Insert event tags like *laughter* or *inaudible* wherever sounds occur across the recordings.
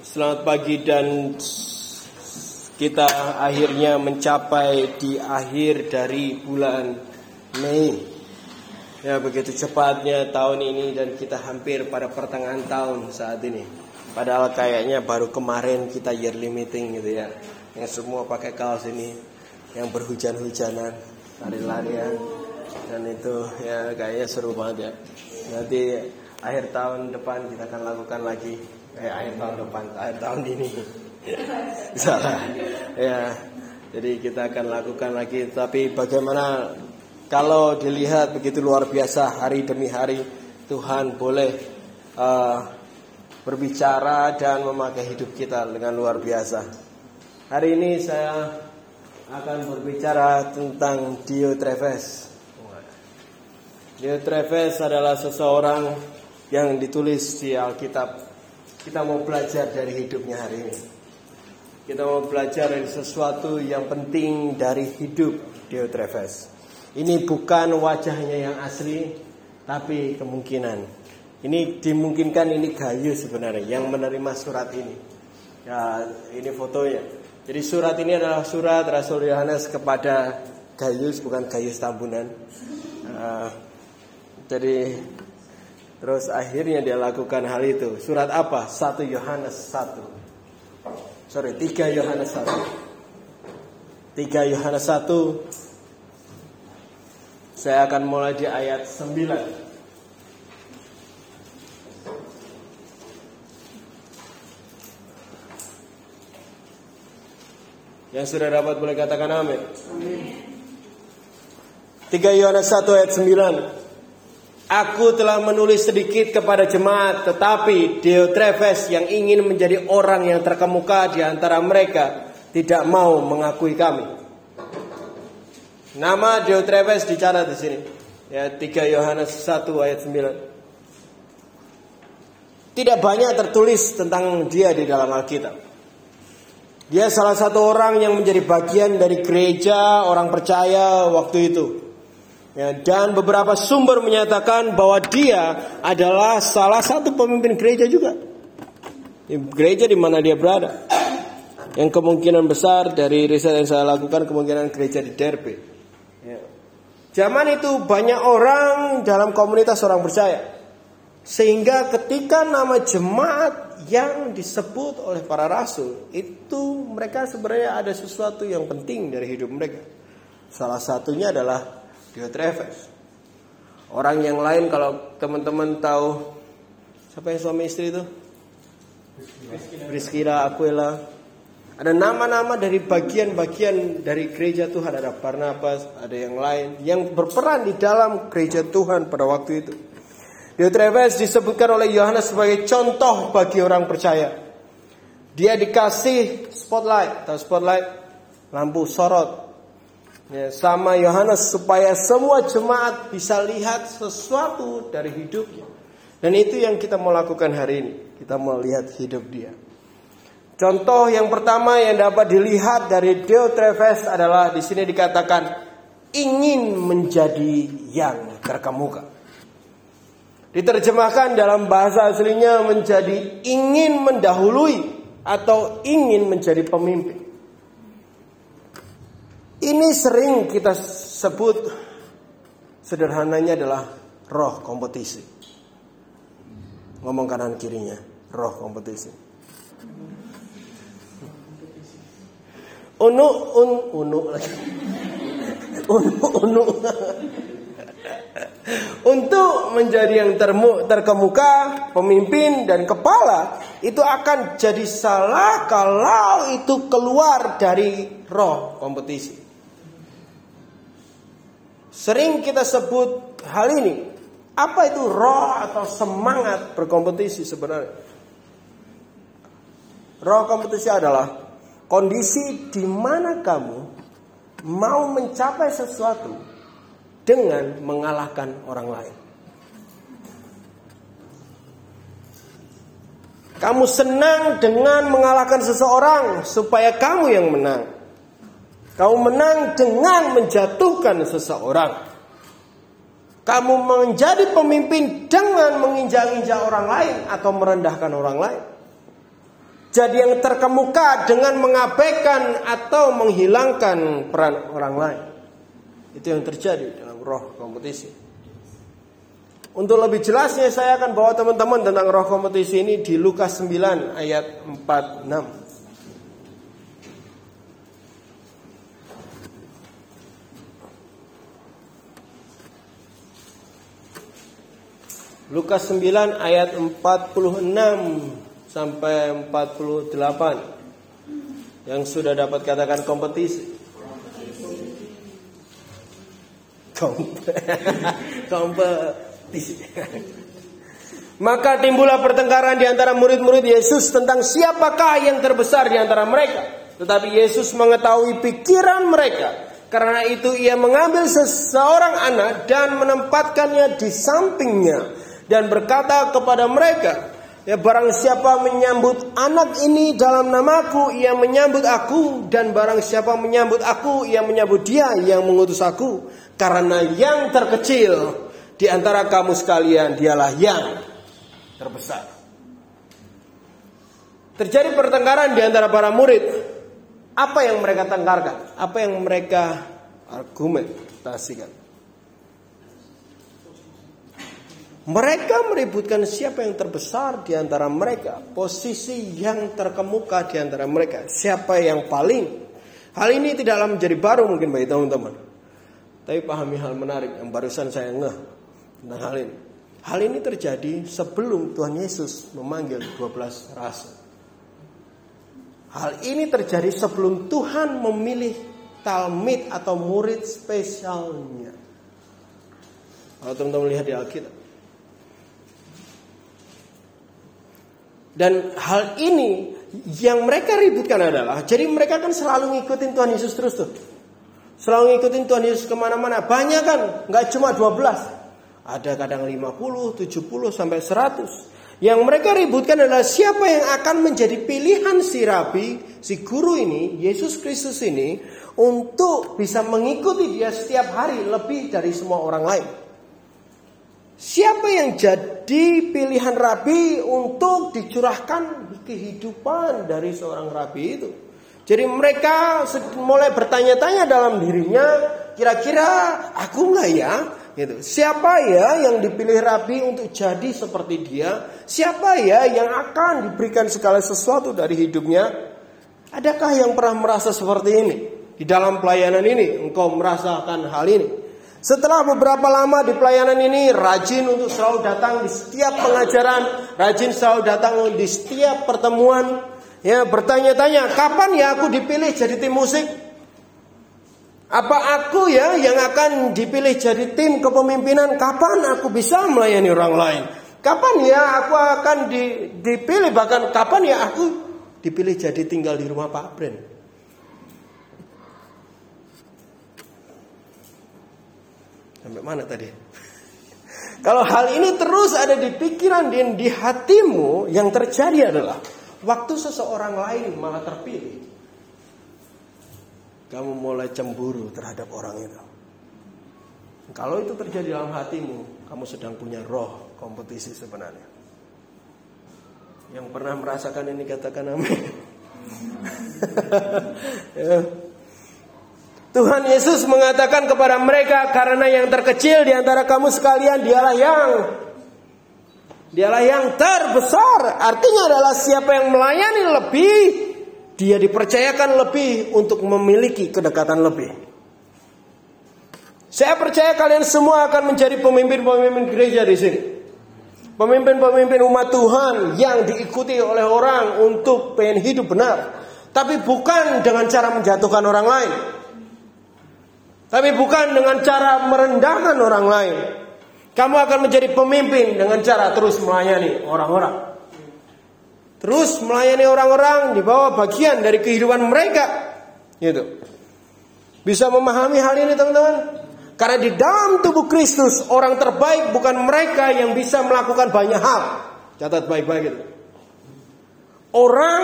Selamat pagi dan kita akhirnya mencapai di akhir dari bulan Mei. Ya begitu cepatnya tahun ini dan kita hampir pada pertengahan tahun saat ini. Padahal kayaknya baru kemarin kita yearly meeting gitu ya. Yang semua pakai kaos ini, yang berhujan-hujanan, lari-larian dan itu ya kayaknya seru banget ya. Nanti akhir tahun depan kita akan lakukan lagi eh akhir tahun depan akhir tahun ini. Salah. Ya jadi kita akan lakukan lagi. Tapi bagaimana kalau dilihat begitu luar biasa hari demi hari Tuhan boleh uh, berbicara dan memakai hidup kita dengan luar biasa. Hari ini saya akan berbicara tentang Dio Treves. Dio Treves adalah seseorang yang ditulis di Alkitab. Kita mau belajar dari hidupnya hari ini. Kita mau belajar dari sesuatu yang penting dari hidup Diotrephes. Ini bukan wajahnya yang asli, tapi kemungkinan. Ini dimungkinkan ini Gayu sebenarnya yang menerima surat ini. Ya, ini fotonya. Jadi surat ini adalah surat Rasul Yohanes kepada Gayus bukan Gayus Tambunan. Uh, jadi Terus akhirnya dia lakukan hal itu. Surat apa? 1 Yohanes 1. Sorry, 3 Yohanes 1. 3 Yohanes 1. Saya akan mulai di ayat 9. Yang sudah dapat boleh katakan amin. 3 Yohanes 1 ayat 9. Aku telah menulis sedikit kepada jemaat, tetapi Diotrephes yang ingin menjadi orang yang terkemuka di antara mereka tidak mau mengakui kami. Nama Diotrephes dicatat di sini. Ya, 3 Yohanes 1 ayat 9. Tidak banyak tertulis tentang dia di dalam Alkitab. Dia salah satu orang yang menjadi bagian dari gereja orang percaya waktu itu. Ya, dan beberapa sumber menyatakan bahwa dia adalah salah satu pemimpin gereja juga. Gereja di mana dia berada. Yang kemungkinan besar dari riset yang saya lakukan kemungkinan gereja di Derby. Ya. Zaman itu banyak orang dalam komunitas orang percaya. Sehingga ketika nama jemaat yang disebut oleh para rasul itu mereka sebenarnya ada sesuatu yang penting dari hidup mereka. Salah satunya adalah Diotrephes. Orang yang lain kalau teman-teman tahu siapa yang suami istri itu? Priscilla, Aquila. Ada nama-nama dari bagian-bagian dari gereja Tuhan. Ada Barnabas, ada yang lain yang berperan di dalam gereja Tuhan pada waktu itu. Diotrephes disebutkan oleh Yohanes sebagai contoh bagi orang percaya. Dia dikasih spotlight, atau spotlight, lampu sorot ya, sama Yohanes supaya semua jemaat bisa lihat sesuatu dari hidupnya. Dan itu yang kita mau lakukan hari ini. Kita mau lihat hidup dia. Contoh yang pertama yang dapat dilihat dari Diotrephes adalah di sini dikatakan ingin menjadi yang terkemuka. Diterjemahkan dalam bahasa aslinya menjadi ingin mendahului atau ingin menjadi pemimpin. Ini sering kita sebut sederhananya adalah roh kompetisi. Ngomong kanan kirinya, roh kompetisi. Unu un unu. *laughs* Unu unu. Untuk menjadi yang termu, terkemuka, pemimpin dan kepala itu akan jadi salah kalau itu keluar dari roh kompetisi. Sering kita sebut hal ini. Apa itu roh atau semangat berkompetisi sebenarnya? Roh kompetisi adalah kondisi di mana kamu mau mencapai sesuatu dengan mengalahkan orang lain. Kamu senang dengan mengalahkan seseorang supaya kamu yang menang. Kau menang dengan menjatuhkan seseorang. Kamu menjadi pemimpin dengan menginjak-injak orang lain atau merendahkan orang lain. jadi yang terkemuka dengan mengabaikan atau menghilangkan peran orang lain. Itu yang terjadi dalam roh kompetisi. Untuk lebih jelasnya saya akan bawa teman-teman tentang roh kompetisi ini di Lukas 9 ayat 46. Lukas 9 ayat 46 sampai 48 yang sudah dapat katakan kompetisi. *laughs* Kompetisi. Maka timbullah pertengkaran di antara murid-murid Yesus tentang siapakah yang terbesar di antara mereka. Tetapi Yesus mengetahui pikiran mereka. Karena itu ia mengambil seseorang anak dan menempatkannya di sampingnya. Dan berkata kepada mereka, Ya barang siapa menyambut anak ini dalam namaku, ia menyambut aku. Dan barang siapa menyambut aku, ia menyambut dia yang mengutus aku. Karena yang terkecil di antara kamu sekalian, dialah yang terbesar. Terjadi pertengkaran di antara para murid. Apa yang mereka tengkarkan? Apa yang mereka argumentasikan? Mereka meributkan siapa yang terbesar di antara mereka, posisi yang terkemuka di antara mereka, siapa yang paling. Hal ini tidaklah menjadi baru mungkin bagi teman-teman. Tapi pahami hal menarik yang barusan saya ngeh tentang hal ini. Hal ini terjadi sebelum Tuhan Yesus memanggil 12 rasul. Hal ini terjadi sebelum Tuhan memilih talmid atau murid spesialnya. Kalau teman-teman lihat di Alkitab. Dan hal ini yang mereka ributkan adalah, jadi mereka kan selalu ngikutin Tuhan Yesus terus tuh. Selalu ngikutin Tuhan Yesus ke mana-mana. Banyak kan, nggak cuma 12. Ada kadang 50, 70, sampai 100. Yang mereka ributkan adalah siapa yang akan menjadi pilihan si rabi, si guru ini, Yesus Kristus ini, untuk bisa mengikuti dia setiap hari lebih dari semua orang lain. Siapa yang jadi pilihan rabi untuk dicurahkan kehidupan dari seorang rabi itu? Jadi mereka mulai bertanya-tanya dalam dirinya, kira-kira aku nggak ya? Gitu. Siapa ya yang dipilih rabi untuk jadi seperti dia? Siapa ya yang akan diberikan segala sesuatu dari hidupnya? Adakah yang pernah merasa seperti ini? Di dalam pelayanan ini engkau merasakan hal ini. Setelah beberapa lama di pelayanan ini, rajin untuk selalu datang di setiap pengajaran, rajin selalu datang di setiap pertemuan, ya bertanya-tanya, kapan ya aku dipilih jadi tim musik? Apa aku ya yang akan dipilih jadi tim kepemimpinan? Kapan aku bisa melayani orang lain? Kapan ya aku akan dipilih bahkan kapan ya aku dipilih jadi tinggal di rumah Pak Bren? Sampai mana tadi? *laughs* Kalau hal ini terus ada di pikiran dan di hatimu, yang terjadi adalah waktu seseorang lain malah terpilih. Kamu mulai cemburu terhadap orang itu. Kalau itu terjadi dalam hatimu, kamu sedang punya roh kompetisi sebenarnya. Yang pernah merasakan ini katakan amin. *laughs* ya. Tuhan Yesus mengatakan kepada mereka karena yang terkecil di antara kamu sekalian dialah yang dialah yang terbesar. Artinya adalah siapa yang melayani lebih, dia dipercayakan lebih untuk memiliki kedekatan lebih. Saya percaya kalian semua akan menjadi pemimpin-pemimpin gereja di sini. Pemimpin-pemimpin umat Tuhan yang diikuti oleh orang untuk pengen hidup benar. Tapi bukan dengan cara menjatuhkan orang lain. Tapi bukan dengan cara merendahkan orang lain. Kamu akan menjadi pemimpin dengan cara terus melayani orang-orang. Terus melayani orang-orang di bawah bagian dari kehidupan mereka. Gitu. Bisa memahami hal ini teman-teman? Karena di dalam tubuh Kristus orang terbaik bukan mereka yang bisa melakukan banyak hal. Catat baik-baik itu. Orang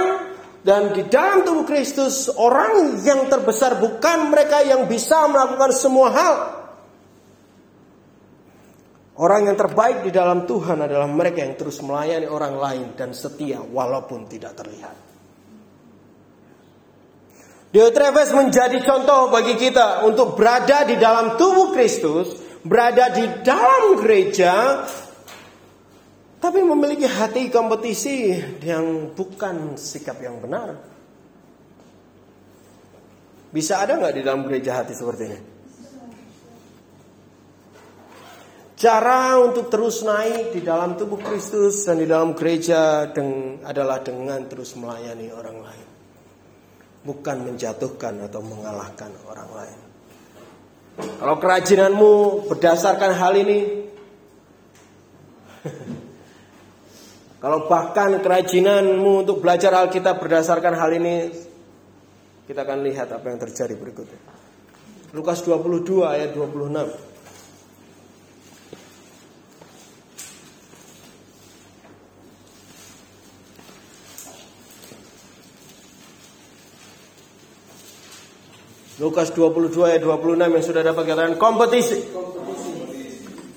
dan di dalam tubuh Kristus, orang yang terbesar bukan mereka yang bisa melakukan semua hal. Orang yang terbaik di dalam Tuhan adalah mereka yang terus melayani orang lain dan setia walaupun tidak terlihat. Diotrefes menjadi contoh bagi kita untuk berada di dalam tubuh Kristus, berada di dalam gereja, tapi memiliki hati kompetisi yang bukan sikap yang benar. Bisa ada nggak di dalam gereja hati seperti ini? Cara untuk terus naik di dalam tubuh Kristus dan di dalam gereja adalah dengan terus melayani orang lain. Bukan menjatuhkan atau mengalahkan orang lain. Kalau kerajinanmu berdasarkan hal ini, *laughs* kalau bahkan kerajinanmu untuk belajar Alkitab berdasarkan hal ini, kita akan lihat apa yang terjadi berikutnya. Lukas 22 ayat 26. Lukas 22 ayat 26 yang sudah dapat katakan kompetisi.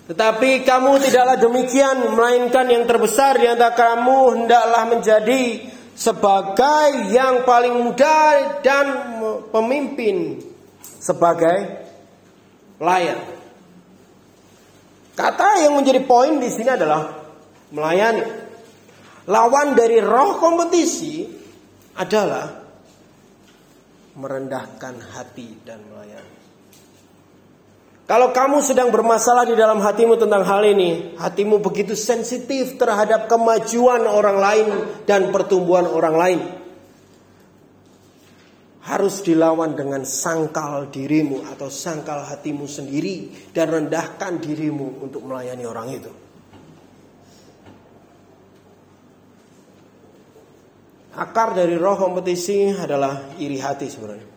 Tetapi kamu tidaklah demikian melainkan yang terbesar di antara kamu hendaklah menjadi sebagai yang paling muda dan pemimpin sebagai pelayan. Kata yang menjadi poin di sini adalah melayani. Lawan dari roh kompetisi adalah merendahkan hati dan melayani. Kalau kamu sedang bermasalah di dalam hatimu tentang hal ini, hatimu begitu sensitif terhadap kemajuan orang lain dan pertumbuhan orang lain. Harus dilawan dengan sangkal dirimu atau sangkal hatimu sendiri dan rendahkan dirimu untuk melayani orang itu. Akar dari roh kompetisi adalah iri hati sebenarnya.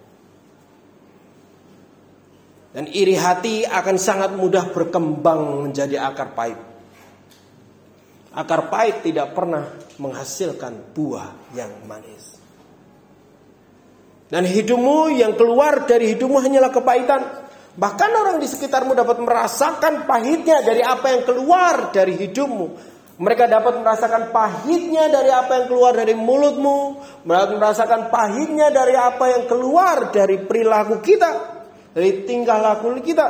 Dan iri hati akan sangat mudah berkembang menjadi akar pahit. Akar pahit tidak pernah menghasilkan buah yang manis. Dan hidupmu yang keluar dari hidupmu hanyalah kepahitan. Bahkan orang di sekitarmu dapat merasakan pahitnya dari apa yang keluar dari hidupmu. Mereka dapat merasakan pahitnya dari apa yang keluar dari mulutmu. Mereka merasakan pahitnya dari apa yang keluar dari perilaku kita. Dari tingkah laku kita.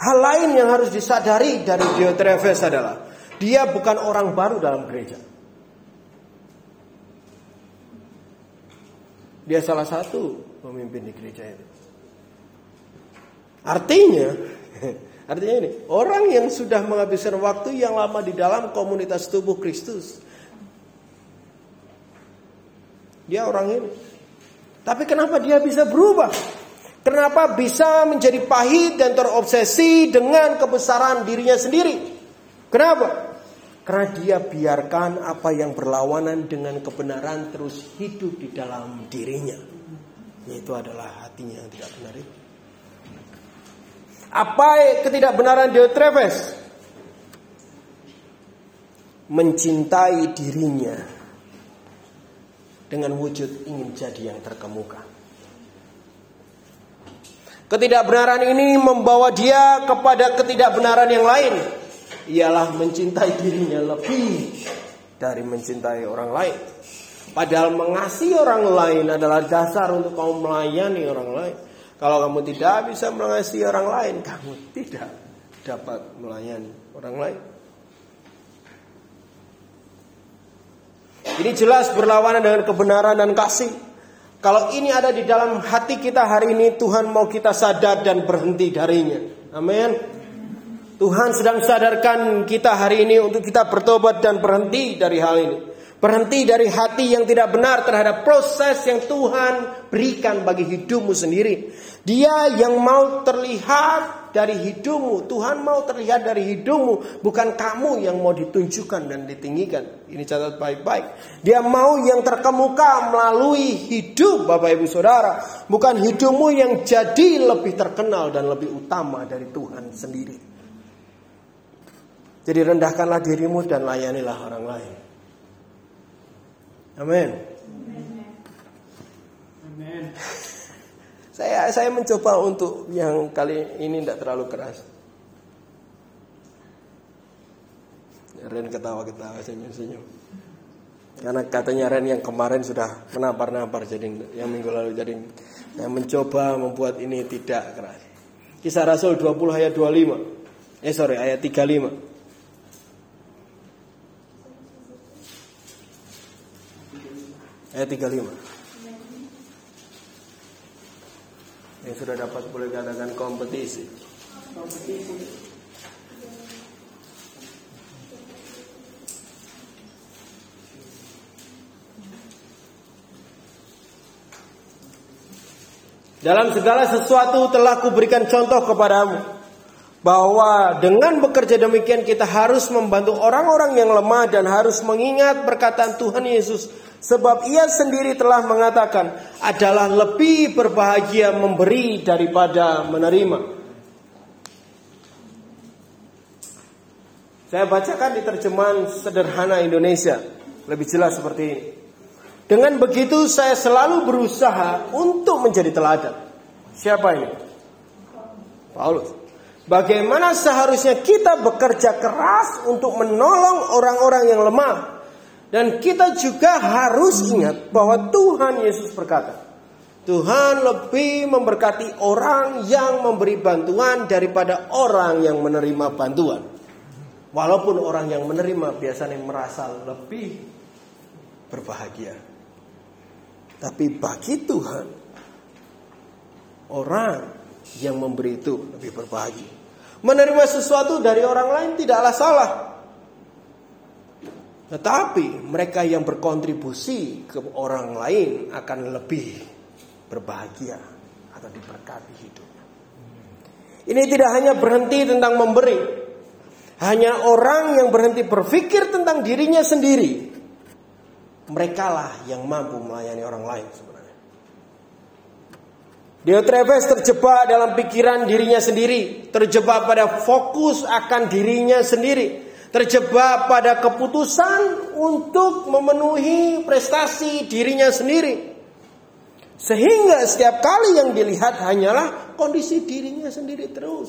Hal lain yang harus disadari dari Diotrephes adalah dia bukan orang baru dalam gereja. Dia salah satu pemimpin di gereja itu. Artinya *laughs* Artinya ini, orang yang sudah menghabiskan waktu yang lama di dalam komunitas tubuh Kristus. Dia orang ini. Tapi kenapa dia bisa berubah? Kenapa bisa menjadi pahit dan terobsesi dengan kebesaran dirinya sendiri? Kenapa? Karena dia biarkan apa yang berlawanan dengan kebenaran terus hidup di dalam dirinya. Yaitu adalah hatinya yang tidak benar itu. Apa ketidakbenaran Diotrephes? Mencintai dirinya dengan wujud ingin jadi yang terkemuka. Ketidakbenaran ini membawa dia kepada ketidakbenaran yang lain. Ialah mencintai dirinya lebih dari mencintai orang lain. Padahal mengasihi orang lain adalah dasar untuk kamu melayani orang lain. Kalau kamu tidak bisa mengasihi orang lain, kamu tidak dapat melayani orang lain. Ini jelas berlawanan dengan kebenaran dan kasih. Kalau ini ada di dalam hati kita hari ini, Tuhan mau kita sadar dan berhenti darinya. Amin. Tuhan sedang sadarkan kita hari ini untuk kita bertobat dan berhenti dari hal ini. Berhenti dari hati yang tidak benar terhadap proses yang Tuhan berikan bagi hidupmu sendiri. Dia yang mau terlihat dari hidupmu. Tuhan mau terlihat dari hidupmu. Bukan kamu yang mau ditunjukkan dan ditinggikan. Ini catat baik-baik. Dia mau yang terkemuka melalui hidup Bapak Ibu Saudara. Bukan hidupmu yang jadi lebih terkenal dan lebih utama dari Tuhan sendiri. Jadi rendahkanlah dirimu dan layanilah orang lain. Amin. Amin. Saya saya mencoba untuk yang kali ini tidak terlalu keras. Ren ketawa-ketawa senyum-senyum. Karena katanya Ren yang kemarin sudah menampar-nampar jadi yang minggu lalu jadi yang mencoba membuat ini tidak keras. Kisah Rasul 20 ayat 25. Eh sorry ayat 35. Ayat 35. Yang sudah dapat boleh katakan kompetisi. Kompetisi. Dalam segala sesuatu telah kuberikan contoh kepadamu bahwa dengan bekerja demikian kita harus membantu orang-orang yang lemah dan harus mengingat perkataan Tuhan Yesus sebab ia sendiri telah mengatakan adalah lebih berbahagia memberi daripada menerima. Saya bacakan di terjemahan sederhana Indonesia lebih jelas seperti ini. Dengan begitu saya selalu berusaha untuk menjadi teladan. Siapa ini? Paulus. Bagaimana seharusnya kita bekerja keras untuk menolong orang-orang yang lemah. Dan kita juga harus ingat bahwa Tuhan Yesus berkata, Tuhan lebih memberkati orang yang memberi bantuan daripada orang yang menerima bantuan. Walaupun orang yang menerima biasanya merasa lebih berbahagia. Tapi bagi Tuhan orang yang memberi itu lebih berbahagia. Menerima sesuatu dari orang lain tidaklah salah. Tetapi mereka yang berkontribusi ke orang lain akan lebih berbahagia atau diberkati hidupnya. Ini tidak hanya berhenti tentang memberi. Hanya orang yang berhenti berpikir tentang dirinya sendiri mereka lah yang mampu melayani orang lain sebenarnya. Diotrephes terjebak dalam pikiran dirinya sendiri, terjebak pada fokus akan dirinya sendiri, terjebak pada keputusan untuk memenuhi prestasi dirinya sendiri. Sehingga setiap kali yang dilihat hanyalah kondisi dirinya sendiri terus.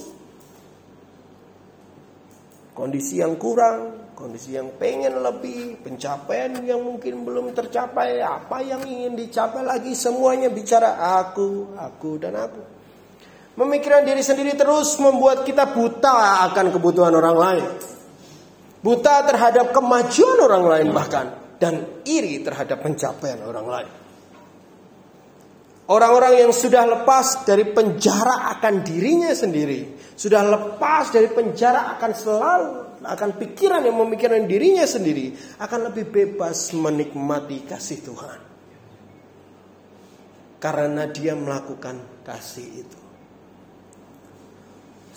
Kondisi yang kurang, kondisi yang pengen lebih, pencapaian yang mungkin belum tercapai, apa yang ingin dicapai lagi semuanya bicara aku, aku dan aku. Memikirkan diri sendiri terus membuat kita buta akan kebutuhan orang lain. Buta terhadap kemajuan orang lain bahkan dan iri terhadap pencapaian orang lain. Orang-orang yang sudah lepas dari penjara akan dirinya sendiri, sudah lepas dari penjara akan selalu akan pikiran yang memikirkan dirinya sendiri, akan lebih bebas menikmati kasih Tuhan. Karena dia melakukan kasih itu.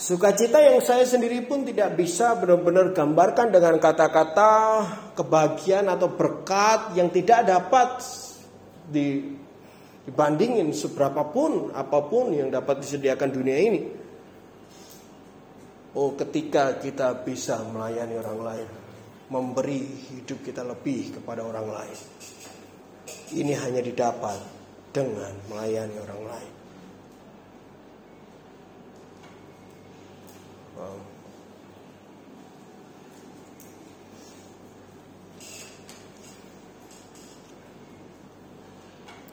Sukacita yang saya sendiri pun tidak bisa benar-benar gambarkan dengan kata-kata kebahagiaan atau berkat yang tidak dapat di Dibandingin seberapa pun apa pun yang dapat disediakan dunia ini. Oh, ketika kita bisa melayani orang lain, memberi hidup kita lebih kepada orang lain. Ini hanya didapat dengan melayani orang lain. Wow.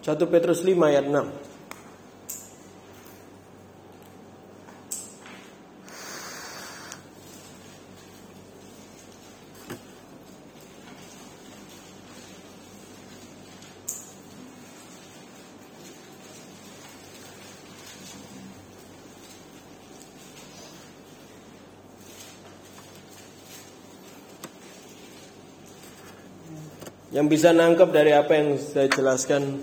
1 Petrus 5 ayat 6. Yang bisa nangkep dari apa yang saya jelaskan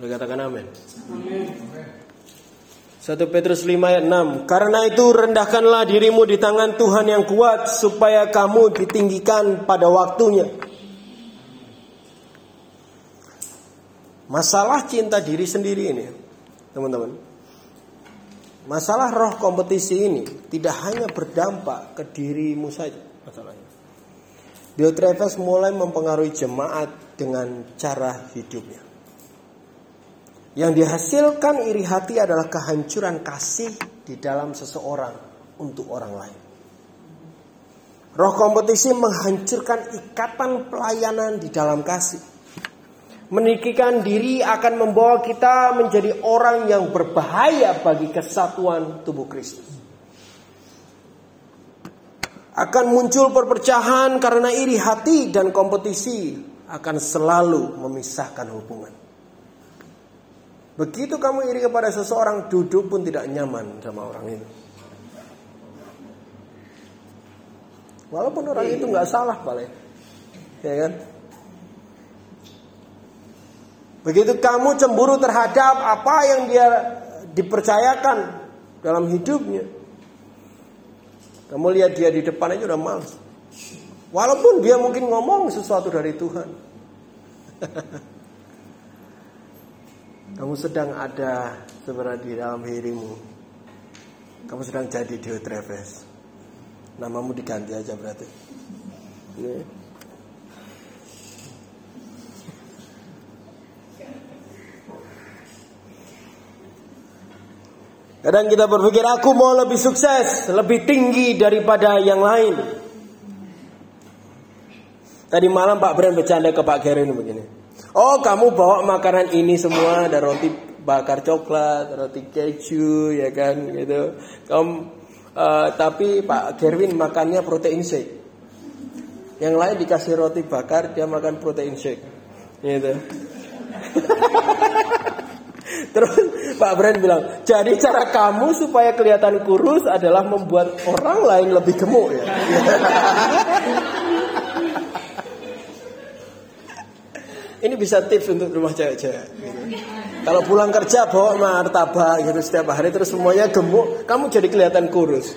boleh katakan amin. 1 Petrus 5 ayat 6 Karena itu rendahkanlah dirimu di tangan Tuhan yang kuat Supaya kamu ditinggikan pada waktunya Masalah cinta diri sendiri ini Teman-teman Masalah roh kompetisi ini Tidak hanya berdampak ke dirimu saja Masalahnya Diotrephes mulai mempengaruhi jemaat Dengan cara hidupnya yang dihasilkan iri hati adalah kehancuran kasih di dalam seseorang untuk orang lain. Roh kompetisi menghancurkan ikatan pelayanan di dalam kasih. Meninggikan diri akan membawa kita menjadi orang yang berbahaya bagi kesatuan tubuh Kristus. Akan muncul perpecahan karena iri hati dan kompetisi akan selalu memisahkan hubungan. Begitu kamu iri kepada seseorang, duduk pun tidak nyaman sama orang itu. Walaupun orang itu nggak salah paling, ya kan? Begitu kamu cemburu terhadap apa yang dia dipercayakan dalam hidupnya, kamu lihat dia di depan aja udah males. Walaupun dia mungkin ngomong sesuatu dari Tuhan. *laughs* kamu sedang ada sebenarnya di dalam dirimu. Kamu sedang jadi Diotrephes. Namamu diganti aja berarti. Ini. Kadang kita berpikir aku mau lebih sukses, lebih tinggi daripada yang lain. Tadi malam Pak Bren bercanda ke Pak Gerin begini. Oh kamu bawa makanan ini semua ada roti bakar coklat, roti keju, ya kan gitu. Kamu Uh, tapi Pak Gerwin makannya protein shake. Yang lain dikasih roti bakar, dia makan protein shake. Gitu. *laughs* Terus Pak Brand bilang, jadi cara kamu supaya kelihatan kurus adalah membuat orang lain lebih gemuk ya. *laughs* Ini bisa tips untuk rumah cewek-cewek. Kalau pulang kerja bawa martabak gitu setiap hari terus semuanya gemuk, kamu jadi kelihatan kurus. *laughs*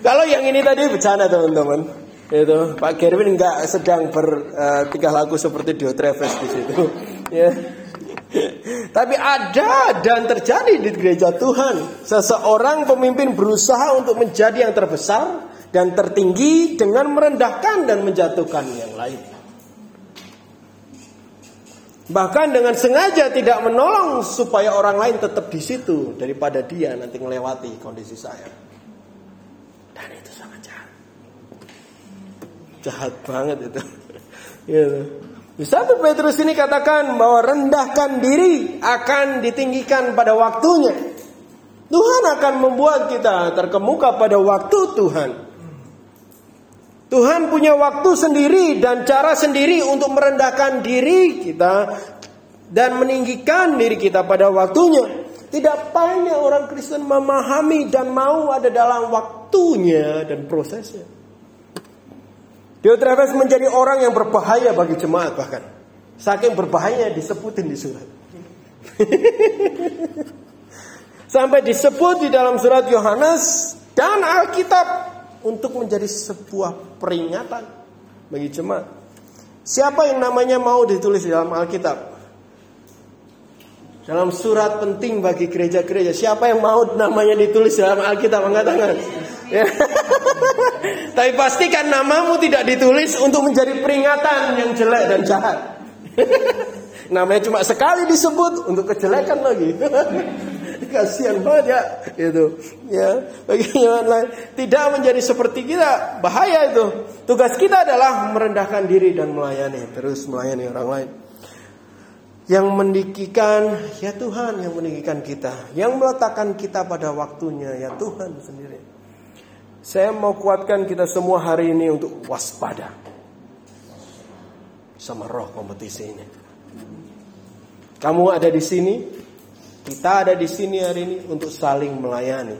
Kalau yang ini tadi bercanda teman-teman. Itu Pak Gerwin nggak sedang bertingkah uh, laku seperti Dio Travis di situ. *laughs* ya. Tapi ada dan terjadi di gereja Tuhan. Seseorang pemimpin berusaha untuk menjadi yang terbesar dan tertinggi dengan merendahkan dan menjatuhkan yang lain. Bahkan dengan sengaja tidak menolong supaya orang lain tetap di situ daripada dia nanti melewati kondisi saya. Dan itu sangat jahat. Jahat banget itu. *laughs* gitu. Di satu Petrus ini katakan bahwa rendahkan diri akan ditinggikan pada waktunya. Tuhan akan membuat kita terkemuka pada waktu Tuhan. Tuhan punya waktu sendiri dan cara sendiri untuk merendahkan diri kita dan meninggikan diri kita pada waktunya. Tidak banyak orang Kristen memahami dan mau ada dalam waktunya dan prosesnya. Diotrephes menjadi orang yang berbahaya bagi jemaat bahkan. Saking berbahaya disebutin di surat. *laughs* Sampai disebut di dalam surat Yohanes dan Alkitab untuk menjadi sebuah peringatan bagi jemaat. Siapa yang namanya mau ditulis dalam Alkitab? Dalam surat penting bagi gereja-gereja. Siapa yang mau namanya ditulis dalam Alkitab? Angkat tangan. Ya. *laughs* Tapi pastikan namamu tidak ditulis untuk menjadi peringatan yang jelek dan jahat. *laughs* Namanya cuma sekali disebut untuk kejelekan lagi. *laughs* kasihan banget ya itu ya yang lain tidak menjadi seperti kita bahaya itu tugas kita adalah merendahkan diri dan melayani terus melayani orang lain yang mendikikan ya Tuhan yang mendikikan kita yang meletakkan kita pada waktunya ya Tuhan sendiri saya mau kuatkan kita semua hari ini untuk waspada sama roh kompetisi ini. Kamu ada di sini, kita ada di sini hari ini untuk saling melayani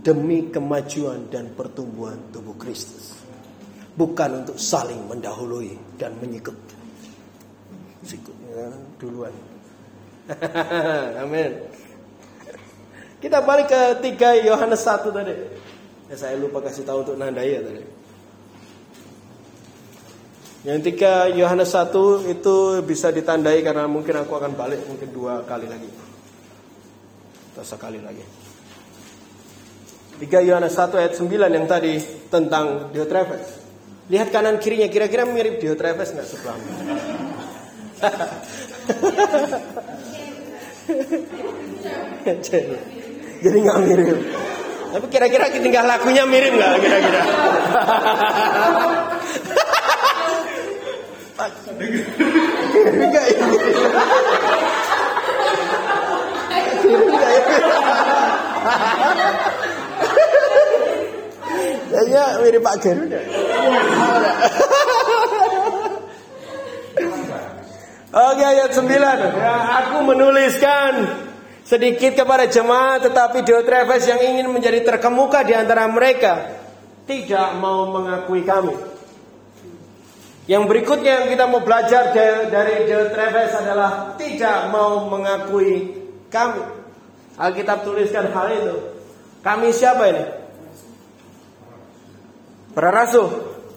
demi kemajuan dan pertumbuhan tubuh Kristus. Bukan untuk saling mendahului dan menyikut. Sikut ya, duluan. *laughs* Amin. Kita balik ke 3 Yohanes 1 tadi. Ya, saya lupa kasih tahu untuk Nandaya tadi. Yang tiga Yohanes 1 itu bisa ditandai karena mungkin aku akan balik mungkin dua kali lagi. Atau sekali lagi. 3 Yohanes 1 ayat 9 yang tadi tentang Diotrephes. Lihat kanan kirinya kira-kira mirip Diotrephes nggak sebelah? *laughs* Jadi nggak mirip. Tapi kira-kira tinggal lakunya mirip nggak kira-kira? Enggak ya. Kayaknya mirip Pak Garuda. Oke ayat 9 ya, Aku menuliskan sedikit kepada jemaat Tetapi Diotrephes yang ingin menjadi terkemuka di antara mereka Tidak mau mengakui kami. Yang berikutnya yang kita mau belajar dari Diotrephes adalah Tidak mau mengakui kami. Alkitab tuliskan hal itu. Kami siapa ini? Para rasul.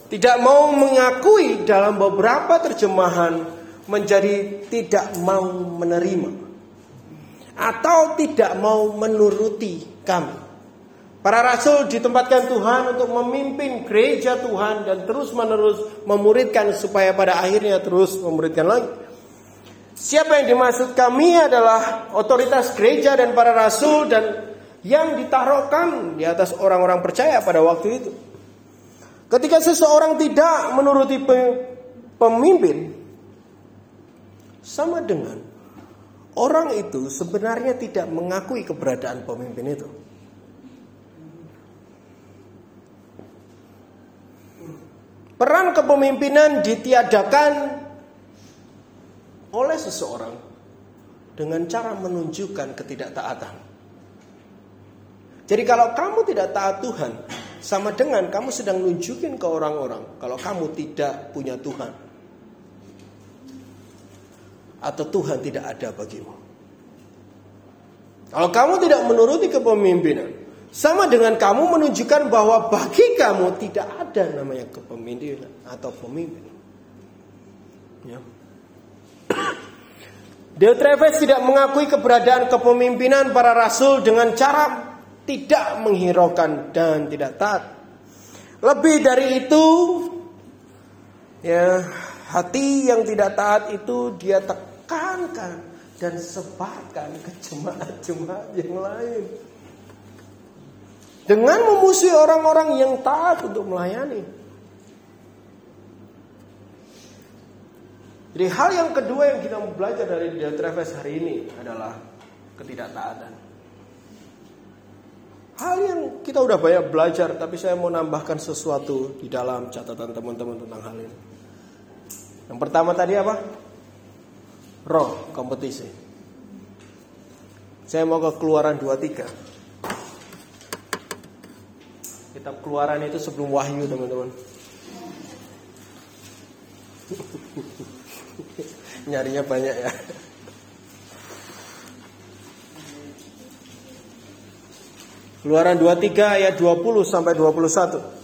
Tidak mau mengakui dalam beberapa terjemahan menjadi tidak mau menerima atau tidak mau menuruti kami. Para rasul ditempatkan Tuhan untuk memimpin gereja Tuhan dan terus-menerus memuridkan supaya pada akhirnya terus memuridkan lagi. Siapa yang dimaksud kami adalah otoritas gereja dan para rasul dan yang ditaruhkan di atas orang-orang percaya pada waktu itu. Ketika seseorang tidak menuruti pemimpin, sama dengan orang itu sebenarnya tidak mengakui keberadaan pemimpin itu. Peran kepemimpinan ditiadakan oleh seseorang dengan cara menunjukkan ketidaktaatan. Jadi kalau kamu tidak taat Tuhan, sama dengan kamu sedang nunjukin ke orang-orang kalau kamu tidak punya Tuhan atau Tuhan tidak ada bagimu. Kalau kamu tidak menuruti kepemimpinan, sama dengan kamu menunjukkan bahwa bagi kamu tidak ada namanya kepemimpinan atau pemimpin. Ya. *coughs* Diotrephes tidak mengakui keberadaan kepemimpinan para rasul dengan cara tidak menghiraukan dan tidak taat. Lebih dari itu, ya hati yang tidak taat itu dia tekankan dan sebarkan ke jemaat-jemaat yang lain. Dengan memusuhi orang-orang yang taat untuk melayani. Jadi hal yang kedua yang kita belajar dari Diotrephes hari ini adalah ketidaktaatan. Hal yang kita udah banyak belajar, tapi saya mau nambahkan sesuatu di dalam catatan teman-teman tentang hal ini. Yang pertama tadi apa? roh kompetisi. Saya mau ke keluaran 23. Kitab keluaran itu sebelum wahyu teman-teman. *laughs* Nyarinya banyak ya. Keluaran 23 ayat 20 sampai 21.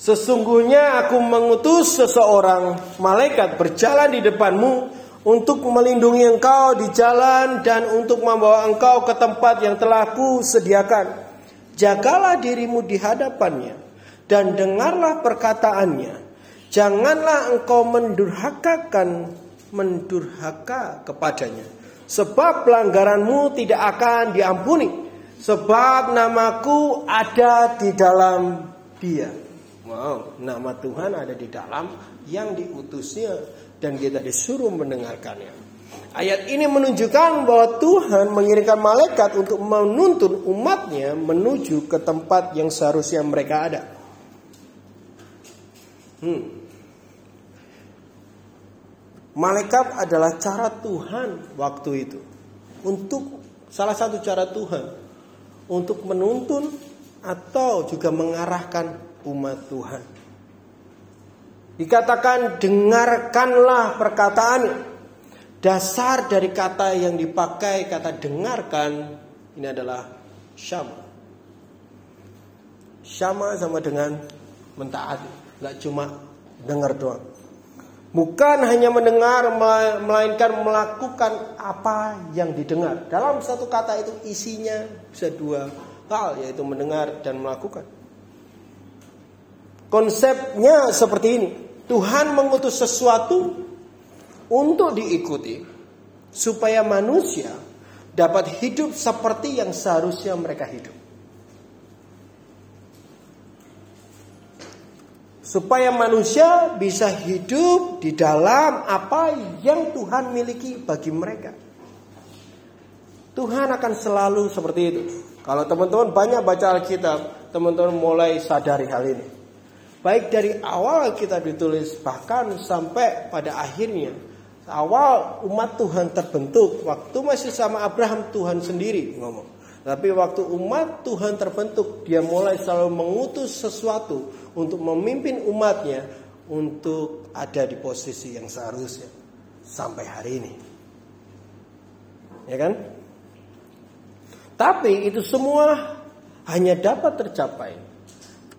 Sesungguhnya aku mengutus seseorang malaikat berjalan di depanmu untuk melindungi engkau di jalan dan untuk membawa engkau ke tempat yang telah kusediakan. Jagalah dirimu di hadapannya dan dengarlah perkataannya. Janganlah engkau mendurhakakan mendurhaka kepadanya. Sebab pelanggaranmu tidak akan diampuni. Sebab namaku ada di dalam dia. Wow, nama Tuhan ada di dalam yang diutusnya dan kita disuruh mendengarkannya. Ayat ini menunjukkan bahwa Tuhan mengirimkan malaikat untuk menuntun umatnya menuju ke tempat yang seharusnya mereka ada. Hmm. Malaikat adalah cara Tuhan waktu itu. Untuk salah satu cara Tuhan untuk menuntun atau juga mengarahkan umat Tuhan. Dikatakan dengarkanlah perkataan. Dasar dari kata yang dipakai kata dengarkan ini adalah syama. Syama sama dengan mentaati, nggak cuma dengar doang. Bukan hanya mendengar melainkan melakukan apa yang didengar. Dalam satu kata itu isinya bisa dua hal yaitu mendengar dan melakukan. Konsepnya seperti ini. Tuhan mengutus sesuatu untuk diikuti supaya manusia dapat hidup seperti yang seharusnya mereka hidup. Supaya manusia bisa hidup di dalam apa yang Tuhan miliki bagi mereka. Tuhan akan selalu seperti itu. Kalau teman-teman banyak baca Alkitab, teman-teman mulai sadari hal ini. Baik dari awal kita ditulis bahkan sampai pada akhirnya awal umat Tuhan terbentuk waktu masih sama Abraham Tuhan sendiri ngomong. Tapi waktu umat Tuhan terbentuk, dia mulai selalu mengutus sesuatu untuk memimpin umatnya untuk ada di posisi yang seharusnya sampai hari ini. Ya kan? Tapi itu semua hanya dapat tercapai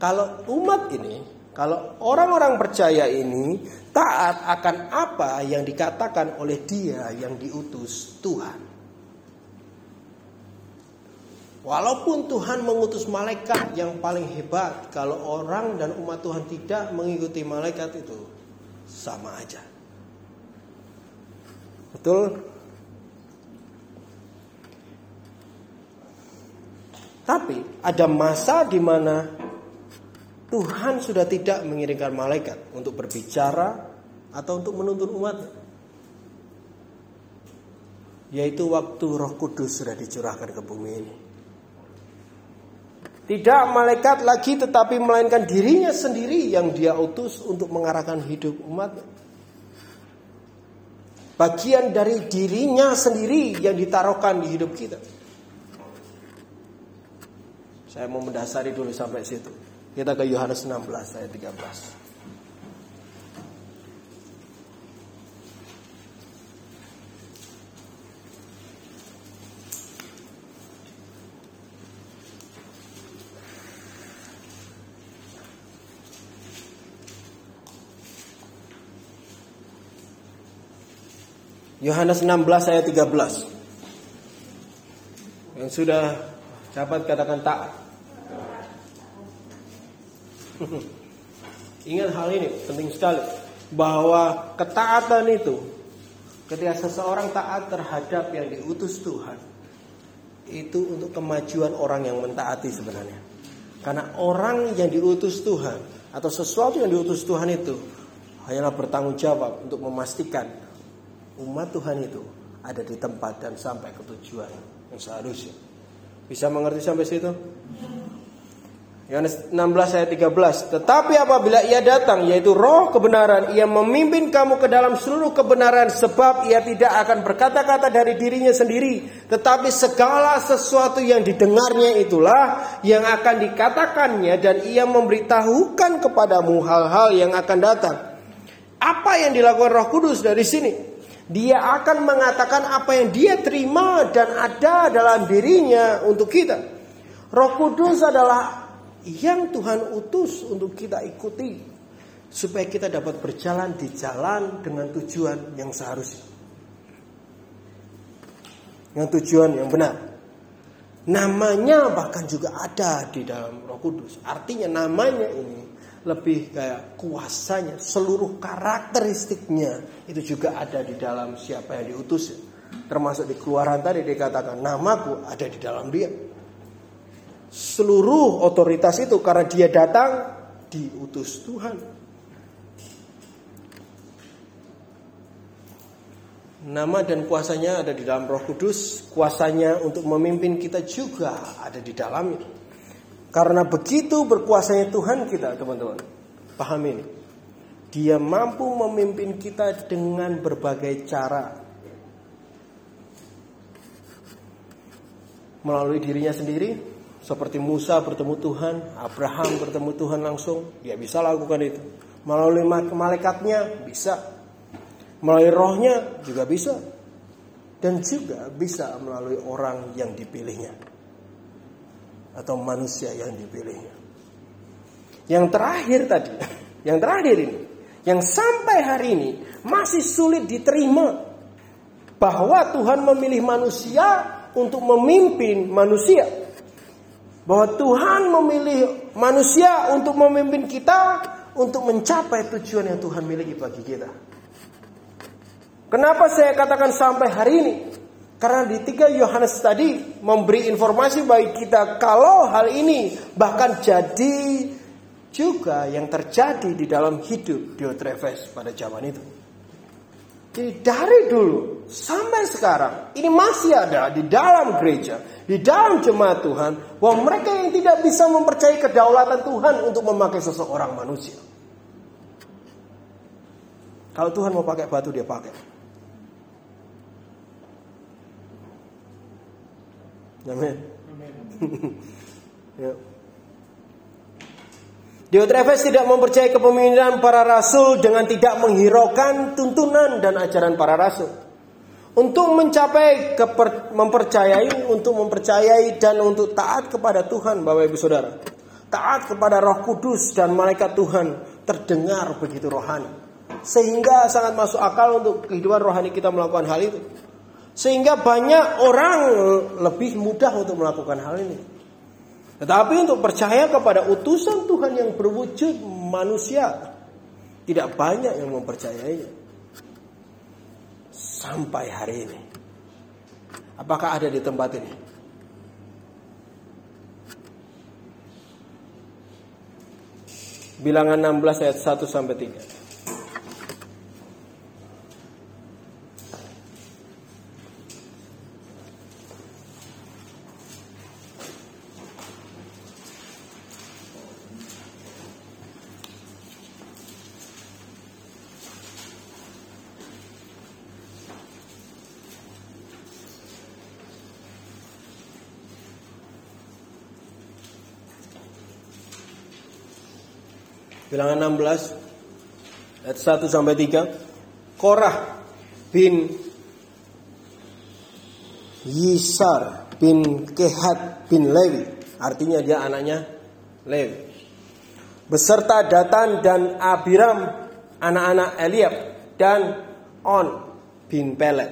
kalau umat ini, kalau orang-orang percaya ini taat akan apa yang dikatakan oleh dia yang diutus Tuhan. Walaupun Tuhan mengutus malaikat yang paling hebat, kalau orang dan umat Tuhan tidak mengikuti malaikat itu sama aja. Betul? Tapi ada masa di mana Tuhan sudah tidak mengirimkan malaikat untuk berbicara atau untuk menuntun umat. Yaitu waktu Roh Kudus sudah dicurahkan ke bumi ini. Tidak malaikat lagi tetapi melainkan dirinya sendiri yang dia utus untuk mengarahkan hidup umat. Bagian dari dirinya sendiri yang ditaruhkan di hidup kita. Saya mau mendasari dulu sampai situ. Kita ke Yohanes 16 ayat 13. Yohanes 16 ayat 13. Yang sudah dapat katakan taat. Ingat hal ini penting sekali bahwa ketaatan itu ketika seseorang taat terhadap yang diutus Tuhan itu untuk kemajuan orang yang mentaati sebenarnya. Karena orang yang diutus Tuhan atau sesuatu yang diutus Tuhan itu hanyalah bertanggung jawab untuk memastikan umat Tuhan itu ada di tempat dan sampai ke tujuan yang seharusnya. Bisa mengerti sampai situ? Yohanes 16 ayat 13. Tetapi apabila ia datang yaitu roh kebenaran, ia memimpin kamu ke dalam seluruh kebenaran sebab ia tidak akan berkata-kata dari dirinya sendiri, tetapi segala sesuatu yang didengarnya itulah yang akan dikatakannya dan ia memberitahukan kepadamu hal-hal yang akan datang. Apa yang dilakukan Roh Kudus dari sini? Dia akan mengatakan apa yang dia terima dan ada dalam dirinya untuk kita. Roh Kudus adalah yang Tuhan utus untuk kita ikuti supaya kita dapat berjalan di jalan dengan tujuan yang seharusnya. Dengan tujuan yang benar. Namanya bahkan juga ada di dalam Roh Kudus. Artinya namanya ini lebih kayak kuasanya, seluruh karakteristiknya itu juga ada di dalam siapa yang diutus. Termasuk di keluaran tadi dikatakan namaku ada di dalam dia. Seluruh otoritas itu karena dia datang diutus Tuhan. Nama dan kuasanya ada di dalam Roh Kudus, kuasanya untuk memimpin kita juga ada di dalamnya. Karena begitu berkuasanya Tuhan kita, teman-teman. Paham ini. Dia mampu memimpin kita dengan berbagai cara. Melalui dirinya sendiri, seperti Musa bertemu Tuhan, Abraham bertemu Tuhan langsung, dia bisa lakukan itu. Melalui malaikatnya bisa. Melalui rohnya juga bisa. Dan juga bisa melalui orang yang dipilihnya atau manusia yang dipilihnya. Yang terakhir tadi, *laughs* yang terakhir ini, yang sampai hari ini masih sulit diterima bahwa Tuhan memilih manusia untuk memimpin manusia. Bahwa Tuhan memilih manusia untuk memimpin kita untuk mencapai tujuan yang Tuhan miliki bagi kita. Kenapa saya katakan sampai hari ini? Karena di tiga Yohanes tadi memberi informasi bagi kita kalau hal ini bahkan jadi juga yang terjadi di dalam hidup Diotrephes pada zaman itu. Jadi dari dulu sampai sekarang ini masih ada di dalam gereja, di dalam jemaat Tuhan bahwa mereka yang tidak bisa mempercayai kedaulatan Tuhan untuk memakai seseorang manusia. Kalau Tuhan mau pakai batu dia pakai. Amin. *laughs* ya. Diotrephes tidak mempercayai kepemimpinan para rasul dengan tidak menghiraukan tuntunan dan ajaran para rasul. Untuk mencapai keper, mempercayai, untuk mempercayai dan untuk taat kepada Tuhan, Bapak Ibu Saudara. Taat kepada Roh Kudus dan malaikat Tuhan terdengar begitu rohani. Sehingga sangat masuk akal untuk kehidupan rohani kita melakukan hal itu. Sehingga banyak orang lebih mudah untuk melakukan hal ini. Tetapi untuk percaya kepada utusan Tuhan yang berwujud manusia, tidak banyak yang mempercayainya. Sampai hari ini. Apakah ada di tempat ini? Bilangan 16 ayat 1 sampai 3. Bilangan 16 ayat 1 sampai 3. Korah bin Yisar bin Kehat bin Lewi. Artinya dia anaknya Lewi. Beserta Datan dan Abiram anak-anak Eliab dan On bin Pelet.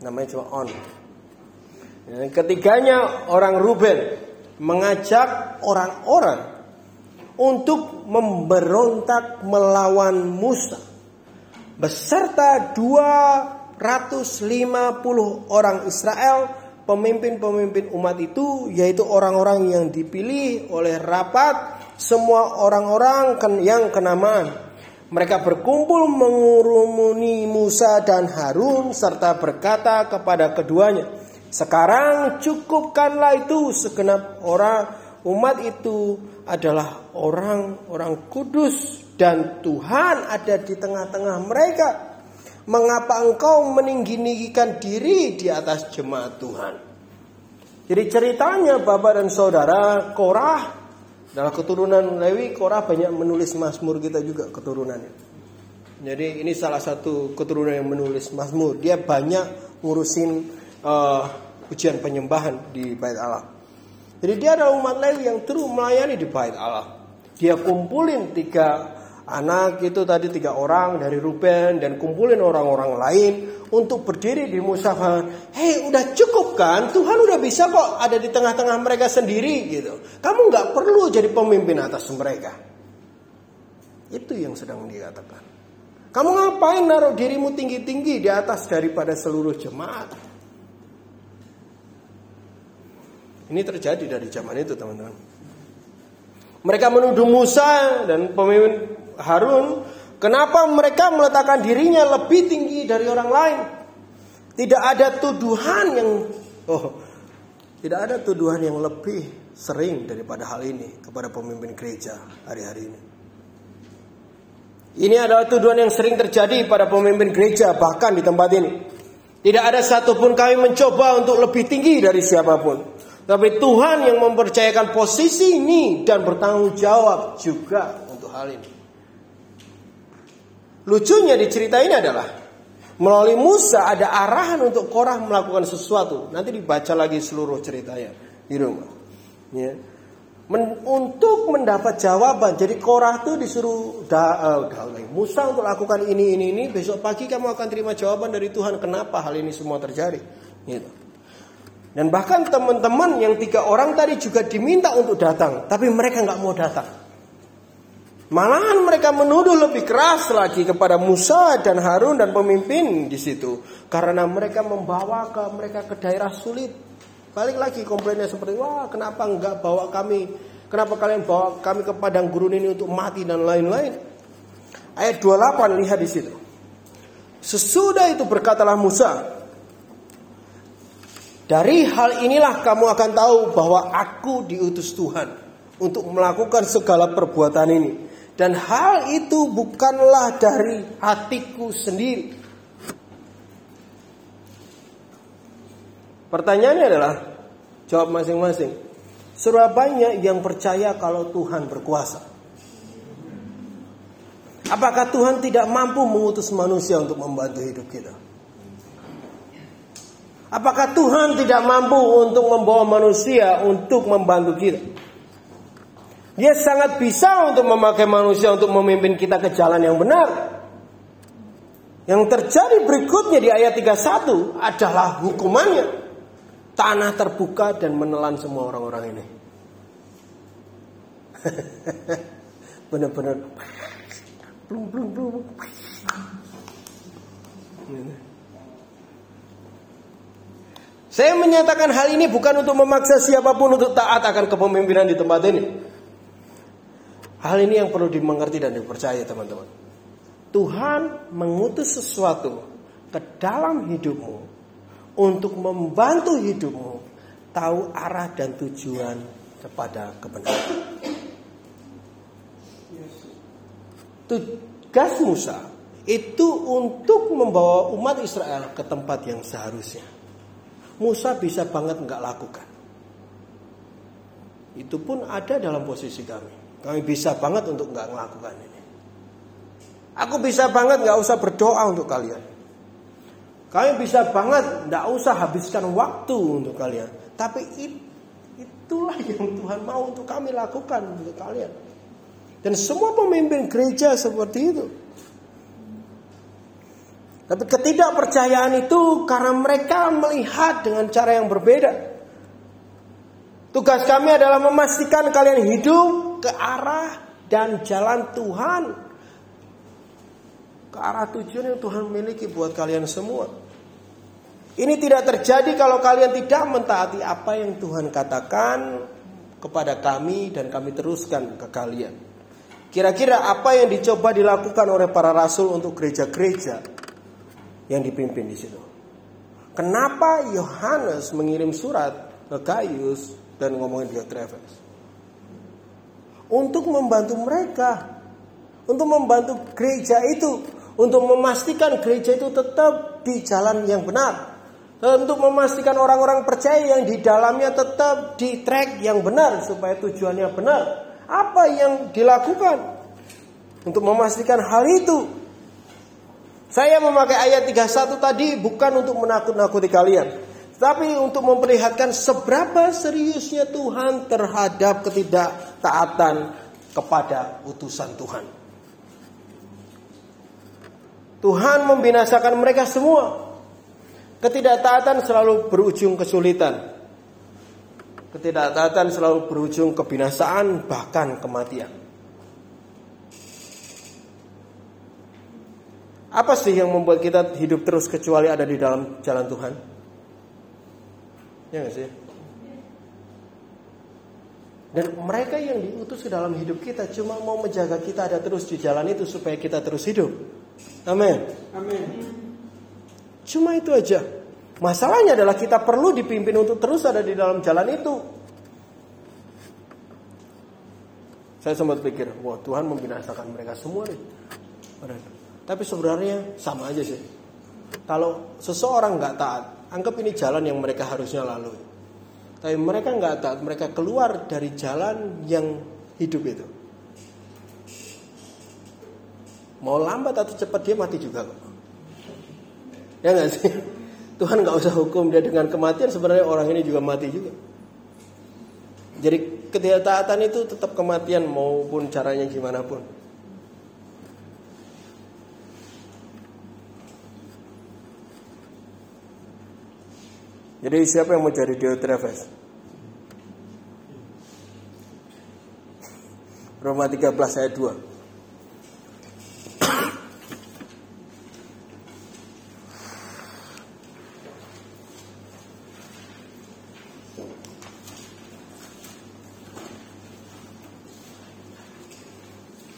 Namanya cuma On. ketiganya orang Ruben mengajak orang-orang untuk memberontak melawan Musa. Beserta 250 orang Israel pemimpin-pemimpin umat itu yaitu orang-orang yang dipilih oleh rapat semua orang-orang yang kenamaan. Mereka berkumpul mengurumuni Musa dan Harun serta berkata kepada keduanya sekarang cukupkanlah itu segenap orang umat itu adalah orang-orang kudus dan Tuhan ada di tengah-tengah mereka. Mengapa engkau meninggikan diri di atas jemaat Tuhan? Jadi ceritanya Bapak dan Saudara Korah adalah keturunan Lewi. Korah banyak menulis Mazmur kita juga keturunannya. Jadi ini salah satu keturunan yang menulis Mazmur. Dia banyak ngurusin uh, ujian penyembahan di Bait Allah. Jadi dia adalah umat Lewi yang terus melayani di bait Allah. Dia kumpulin tiga anak itu tadi tiga orang dari Ruben dan kumpulin orang-orang lain untuk berdiri di musafah. Hei, udah cukup kan? Tuhan udah bisa kok ada di tengah-tengah mereka sendiri gitu. Kamu nggak perlu jadi pemimpin atas mereka. Itu yang sedang dikatakan. Kamu ngapain naruh dirimu tinggi-tinggi di atas daripada seluruh jemaat? Ini terjadi dari zaman itu teman-teman. Mereka menuduh Musa dan pemimpin Harun. Kenapa mereka meletakkan dirinya lebih tinggi dari orang lain? Tidak ada tuduhan yang oh, tidak ada tuduhan yang lebih sering daripada hal ini kepada pemimpin gereja hari-hari ini. Ini adalah tuduhan yang sering terjadi pada pemimpin gereja bahkan di tempat ini. Tidak ada satupun kami mencoba untuk lebih tinggi dari siapa pun. Tapi Tuhan yang mempercayakan posisi ini dan bertanggung jawab juga untuk hal ini. Lucunya di cerita ini adalah melalui Musa ada arahan untuk Korah melakukan sesuatu. Nanti dibaca lagi seluruh ceritanya di rumah. Ya. Men, untuk mendapat jawaban, jadi Korah itu disuruh da, uh, Musa untuk lakukan ini ini ini. Besok pagi kamu akan terima jawaban dari Tuhan kenapa hal ini semua terjadi. Gitu. Dan bahkan teman-teman yang tiga orang tadi juga diminta untuk datang, tapi mereka nggak mau datang. Malahan mereka menuduh lebih keras lagi kepada Musa dan Harun dan pemimpin di situ karena mereka membawa ke mereka ke daerah sulit. Balik lagi komplainnya seperti wah kenapa enggak bawa kami kenapa kalian bawa kami ke padang gurun ini untuk mati dan lain-lain. Ayat 28 lihat di situ. Sesudah itu berkatalah Musa, dari hal inilah kamu akan tahu bahwa aku diutus Tuhan untuk melakukan segala perbuatan ini. Dan hal itu bukanlah dari hatiku sendiri. Pertanyaannya adalah, jawab masing-masing. Surabaya yang percaya kalau Tuhan berkuasa. Apakah Tuhan tidak mampu mengutus manusia untuk membantu hidup kita? Apakah Tuhan tidak mampu untuk membawa manusia untuk membantu kita? Dia sangat bisa untuk memakai manusia untuk memimpin kita ke jalan yang benar. Yang terjadi berikutnya di ayat 31 adalah hukumannya. Tanah terbuka dan menelan semua orang-orang ini. *laughs* Benar-benar blum blum blum. Saya menyatakan hal ini bukan untuk memaksa siapa pun untuk taat akan kepemimpinan di tempat ini. Hal ini yang perlu dimengerti dan dipercaya teman-teman. Tuhan mengutus sesuatu ke dalam hidupmu untuk membantu hidupmu tahu arah dan tujuan kepada kebenaran. Tugas Musa itu untuk membawa umat Israel ke tempat yang seharusnya. Musa bisa banget nggak lakukan. Itu pun ada dalam posisi kami. Kami bisa banget untuk nggak melakukan ini. Aku bisa banget nggak usah berdoa untuk kalian. Kami bisa banget nggak usah habiskan waktu untuk kalian. Tapi itulah yang Tuhan mau untuk kami lakukan untuk kalian. Dan semua pemimpin gereja seperti itu. Tapi ketidakpercayaan itu karena mereka melihat dengan cara yang berbeda. Tugas kami adalah memastikan kalian hidup ke arah dan jalan Tuhan. Ke arah tujuan yang Tuhan miliki buat kalian semua. Ini tidak terjadi kalau kalian tidak mentaati apa yang Tuhan katakan kepada kami dan kami teruskan ke kalian. Kira-kira apa yang dicoba dilakukan oleh para rasul untuk gereja-gereja yang dipimpin di situ? Kenapa Yohanes mengirim surat ke Gaius dan ngomongin dia Travis? untuk membantu mereka, untuk membantu gereja itu, untuk memastikan gereja itu tetap di jalan yang benar, untuk memastikan orang-orang percaya yang di dalamnya tetap di track yang benar supaya tujuannya benar. Apa yang dilakukan untuk memastikan hal itu? Saya memakai ayat 31 tadi bukan untuk menakut-nakuti kalian, tapi untuk memperlihatkan seberapa seriusnya Tuhan terhadap ketidaktaatan kepada utusan Tuhan. Tuhan membinasakan mereka semua. Ketidaktaatan selalu berujung kesulitan. Ketidaktaatan selalu berujung kebinasaan bahkan kematian. Apa sih yang membuat kita hidup terus kecuali ada di dalam jalan Tuhan? Ya gak sih? Dan mereka yang diutus ke dalam hidup kita cuma mau menjaga kita ada terus di jalan itu supaya kita terus hidup. Amin. Amin. Cuma itu aja. Masalahnya adalah kita perlu dipimpin untuk terus ada di dalam jalan itu. Saya sempat pikir, wah Tuhan membinasakan mereka semua nih. Tapi sebenarnya sama aja sih. Kalau seseorang nggak taat, Anggap ini jalan yang mereka harusnya lalui. Tapi mereka nggak taat, mereka keluar dari jalan yang hidup itu. Mau lambat atau cepat dia mati juga kok. Ya nggak sih? *laughs* Tuhan nggak usah hukum dia dengan kematian sebenarnya orang ini juga mati juga. Jadi ketidaktaatan itu tetap kematian maupun caranya gimana pun. Jadi siapa yang mau jadi Diotrephes? Roma 13 ayat 2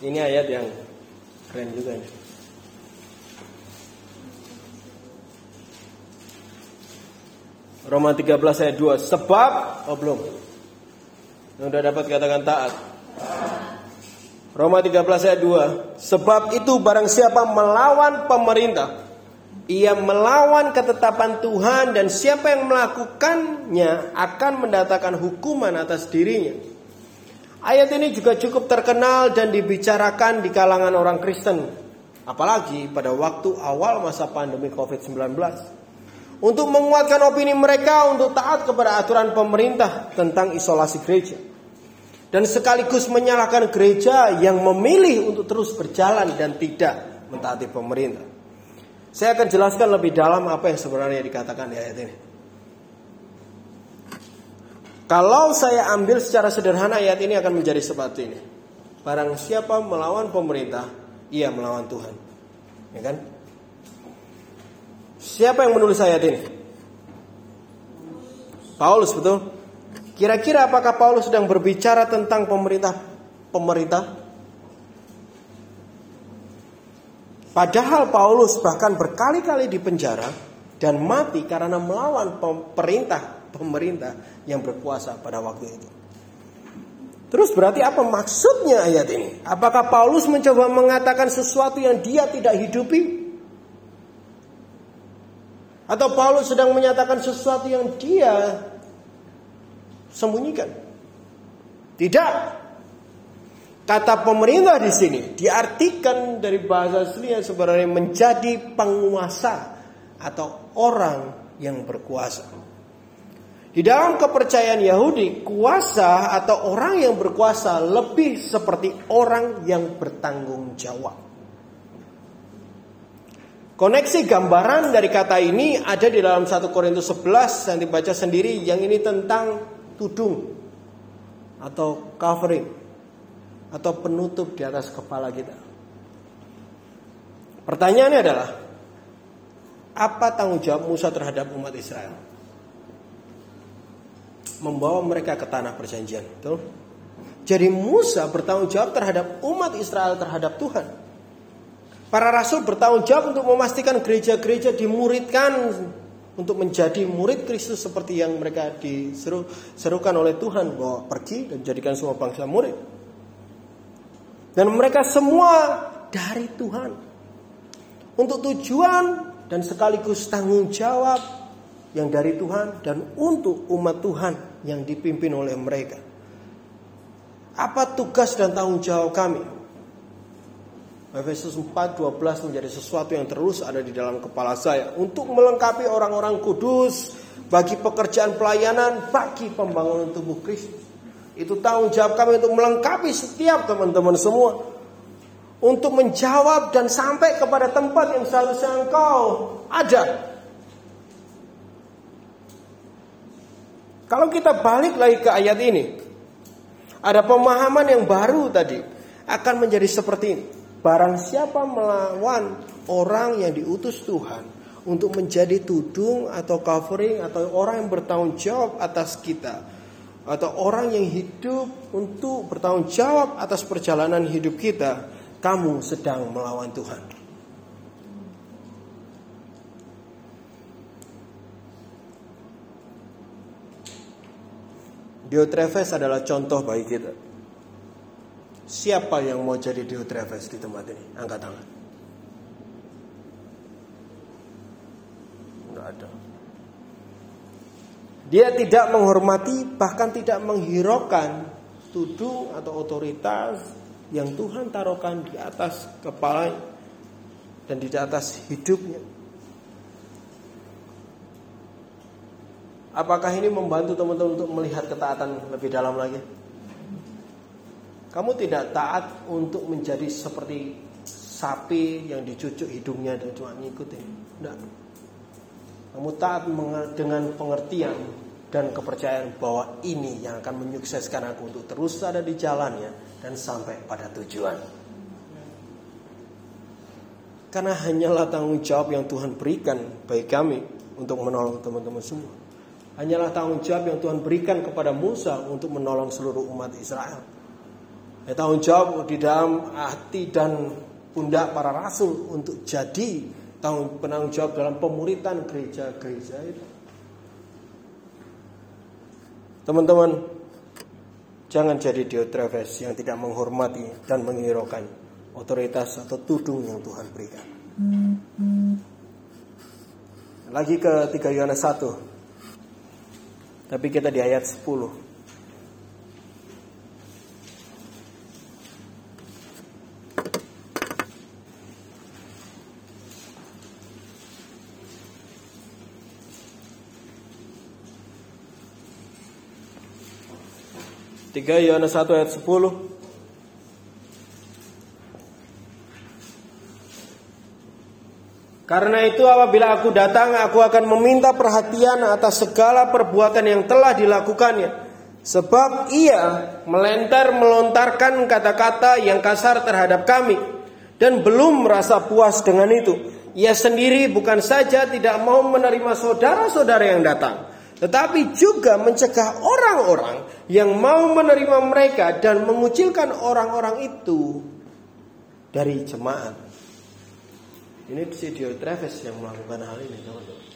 Ini ayat yang keren juga nih. Roma 13 ayat 2 Sebab Oh belum. Sudah dapat katakan taat. Roma 13 ayat 2 Sebab itu barang siapa melawan pemerintah Ia melawan ketetapan Tuhan Dan siapa yang melakukannya Akan mendatangkan hukuman atas dirinya. Ayat ini juga cukup terkenal Dan dibicarakan di kalangan orang Kristen Apalagi pada waktu awal masa pandemi COVID-19 untuk menguatkan opini mereka untuk taat kepada aturan pemerintah tentang isolasi gereja. Dan sekaligus menyalahkan gereja yang memilih untuk terus berjalan dan tidak mentaati pemerintah. Saya akan jelaskan lebih dalam apa yang sebenarnya dikatakan di ayat ini. Kalau saya ambil secara sederhana ayat ini akan menjadi seperti ini. Barang siapa melawan pemerintah, ia melawan Tuhan. Ya kan? Siapa yang menulis ayat ini? Paulus betul? Kira-kira apakah Paulus sedang berbicara tentang pemerintah pemerintah? Padahal Paulus bahkan berkali-kali dipenjara dan mati karena melawan pemerintah pemerintah yang berkuasa pada waktu itu. Terus berarti apa maksudnya ayat ini? Apakah Paulus mencoba mengatakan sesuatu yang dia tidak hidupi? Atau Paulus sedang menyatakan sesuatu yang dia sembunyikan. Tidak. Kata pemerintah di sini diartikan dari bahasa aslinya sebenarnya menjadi penguasa atau orang yang berkuasa. Di dalam kepercayaan Yahudi, kuasa atau orang yang berkuasa lebih seperti orang yang bertanggung jawab. Koneksi gambaran dari kata ini ada di dalam 1 Korintus 11 yang dibaca sendiri yang ini tentang tudung atau covering atau penutup di atas kepala kita. Pertanyaannya adalah apa tanggung jawab Musa terhadap umat Israel? Membawa mereka ke tanah perjanjian, betul? Jadi Musa bertanggung jawab terhadap umat Israel terhadap Tuhan. Para rasul bertanggung jawab untuk memastikan gereja-gereja dimuridkan untuk menjadi murid Kristus seperti yang mereka diserukan oleh Tuhan bahwa pergi dan jadikan semua bangsa murid. Dan mereka semua dari Tuhan. Untuk tujuan dan sekaligus tanggung jawab yang dari Tuhan dan untuk umat Tuhan yang dipimpin oleh mereka. Apa tugas dan tanggung jawab kami? Efesus 4:12 menjadi sesuatu yang terus ada di dalam kepala saya untuk melengkapi orang-orang kudus bagi pekerjaan pelayanan bagi pembangunan tubuh Kristus. Itu tanggung jawab kami untuk melengkapi setiap teman-teman semua untuk menjawab dan sampai kepada tempat yang seharusnya engkau ada. Kalau kita balik lagi ke ayat ini, ada pemahaman yang baru tadi akan menjadi seperti ini. Barang siapa melawan orang yang diutus Tuhan untuk menjadi tudung atau covering atau orang yang bertanggung jawab atas kita atau orang yang hidup untuk bertanggung jawab atas perjalanan hidup kita, kamu sedang melawan Tuhan. Diotrephes adalah contoh bagi kita. Siapa yang mau jadi Diotrephes di tempat ini? Angkat tangan. Enggak ada. Dia tidak menghormati bahkan tidak menghiraukan tudung atau otoritas yang Tuhan taruhkan di atas kepala dan di atas hidupnya. Apakah ini membantu teman-teman untuk melihat ketaatan lebih dalam lagi? Kamu tidak taat untuk menjadi seperti sapi yang dicucuk hidungnya dan cuma ngikutin. Tidak. Kamu taat dengan pengertian dan kepercayaan bahwa ini yang akan menyukseskan aku untuk terus ada di jalannya dan sampai pada tujuan. Karena hanyalah tanggung jawab yang Tuhan berikan bagi kami untuk menolong teman-teman semua. Hanyalah tanggung jawab yang Tuhan berikan kepada Musa untuk menolong seluruh umat Israel. Ya, tanggung jawab di dalam hati dan pundak para rasul untuk jadi tanggung penanggung jawab dalam pemuritan gereja-gereja itu. Teman-teman, jangan jadi Diotrephes yang tidak menghormati dan menghiraukan otoritas atau tudung yang Tuhan berikan. Lagi ke 3 Yohanes 1. Tapi kita di ayat 10. 3 Yohanes 1 ayat 10 Karena itu apabila aku datang aku akan meminta perhatian atas segala perbuatan yang telah dilakukannya sebab ia melentar melontarkan kata-kata yang kasar terhadap kami dan belum merasa puas dengan itu. Ia sendiri bukan saja tidak mau menerima saudara-saudara yang datang, tetapi juga mencegah orang-orang yang mau menerima mereka dan mengucilkan orang-orang itu dari jemaat. Ini si Diotrephes yang melakukan hal ini, teman-teman.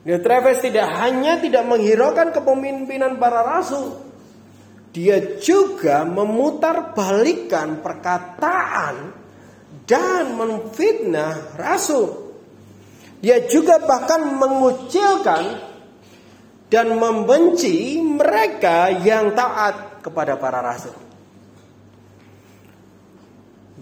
Diotrephes tidak hanya tidak menghiraukan kepemimpinan para rasul, dia juga memutar balikan perkataan dan menfitnah rasul. Dia juga bahkan mengucilkan dan membenci mereka yang taat kepada para rasul.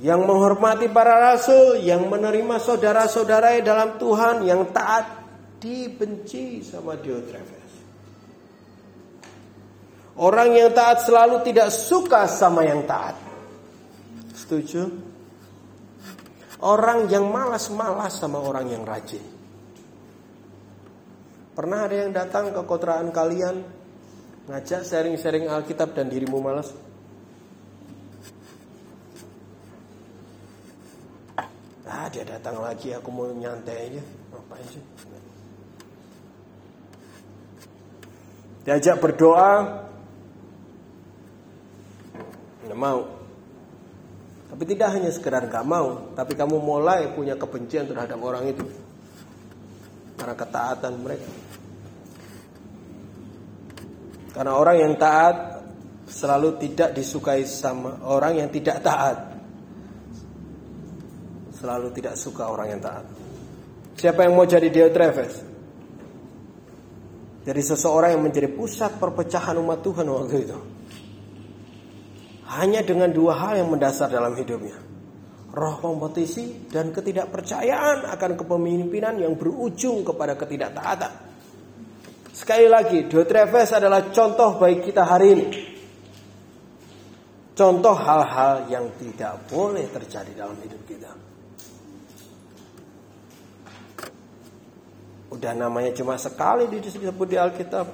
Yang menghormati para rasul, yang menerima saudara-saudara dalam Tuhan, yang taat dibenci sama Diotrephes. Orang yang taat selalu tidak suka sama yang taat. Setuju? Orang yang malas-malas sama orang yang rajin. Pernah ada yang datang ke kontrakan kalian ngajak sharing-sharing Alkitab dan dirimu malas? Ah, dia datang lagi, aku mau nyantai aja. Ngapain sih? Diajak berdoa, nggak mau. Tapi tidak hanya sekedar nggak mau, tapi kamu mulai punya kebencian terhadap orang itu karena ketaatan mereka. Karena orang yang taat selalu tidak disukai sama orang yang tidak taat. Selalu tidak suka orang yang taat. Siapa yang mau jadi Diotrephes? Jadi seseorang yang menjadi pusat perpecahan umat Tuhan waktu itu. Hanya dengan dua hal yang mendasar dalam hidupnya. Roh kompetisi dan ketidakpercayaan akan kepemimpinan yang berujung kepada ketidaktaatan. Sekali lagi, Diotrephes adalah contoh baik kita hari ini. Contoh hal-hal yang tidak boleh terjadi dalam hidup kita. Udah namanya cuma sekali disebut di Alkitab.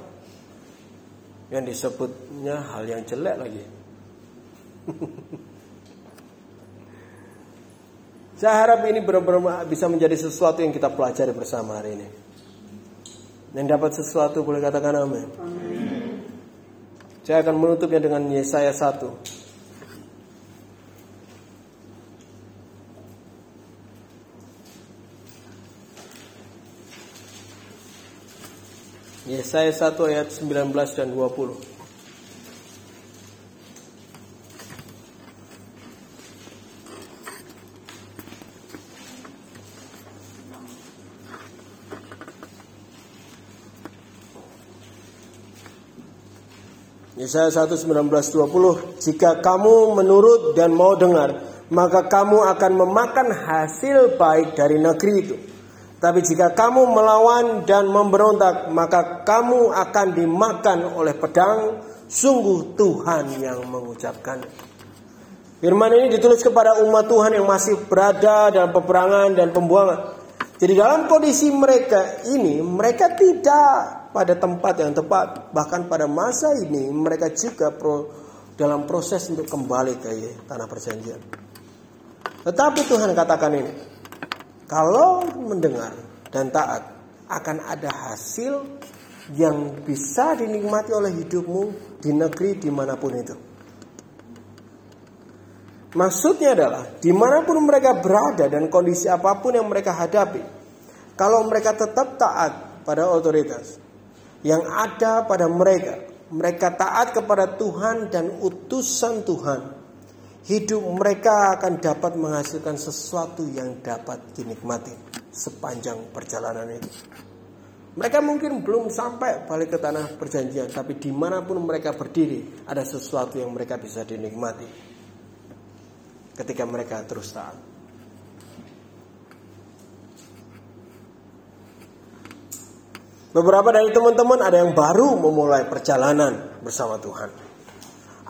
Yang disebutnya hal yang jelek lagi. *laughs* Saya harap ini benar-benar bisa menjadi sesuatu yang kita pelajari bersama hari ini. Dan dapat sesuatu boleh katakan amin. Saya akan menutupnya dengan Yesaya 1. Yesaya 1 ayat 19 dan 20. Yesaya 1 19 20 Jika kamu menurut dan mau dengar Maka kamu akan memakan hasil baik dari negeri itu. Tapi jika kamu melawan dan memberontak Maka kamu akan dimakan oleh pedang. Sungguh Tuhan yang mengucapkan. Firman ini ditulis kepada umat Tuhan yang masih berada dalam peperangan dan pembuangan. Jadi dalam kondisi mereka ini Mereka tidak pada tempat yang tepat. Bahkan pada masa ini mereka juga pro, dalam proses untuk kembali ke tanah perjanjian. Tetapi Tuhan katakan ini, kalau mendengar dan taat akan ada hasil yang bisa dinikmati oleh hidupmu di negeri di mana pun itu. Maksudnya adalah di mana pun mereka berada dan kondisi apa pun yang mereka hadapi, kalau mereka tetap taat pada otoritas yang ada pada mereka, mereka taat kepada Tuhan dan utusan Tuhan, hidup mereka akan dapat menghasilkan sesuatu yang dapat dinikmati sepanjang perjalanan itu. Mereka mungkin belum sampai balik ke tanah perjanjian, tapi di mana pun mereka berdiri, ada sesuatu yang mereka bisa dinikmati ketika mereka terus taat. Beberapa dari teman-teman ada yang baru memulai perjalanan bersama Tuhan.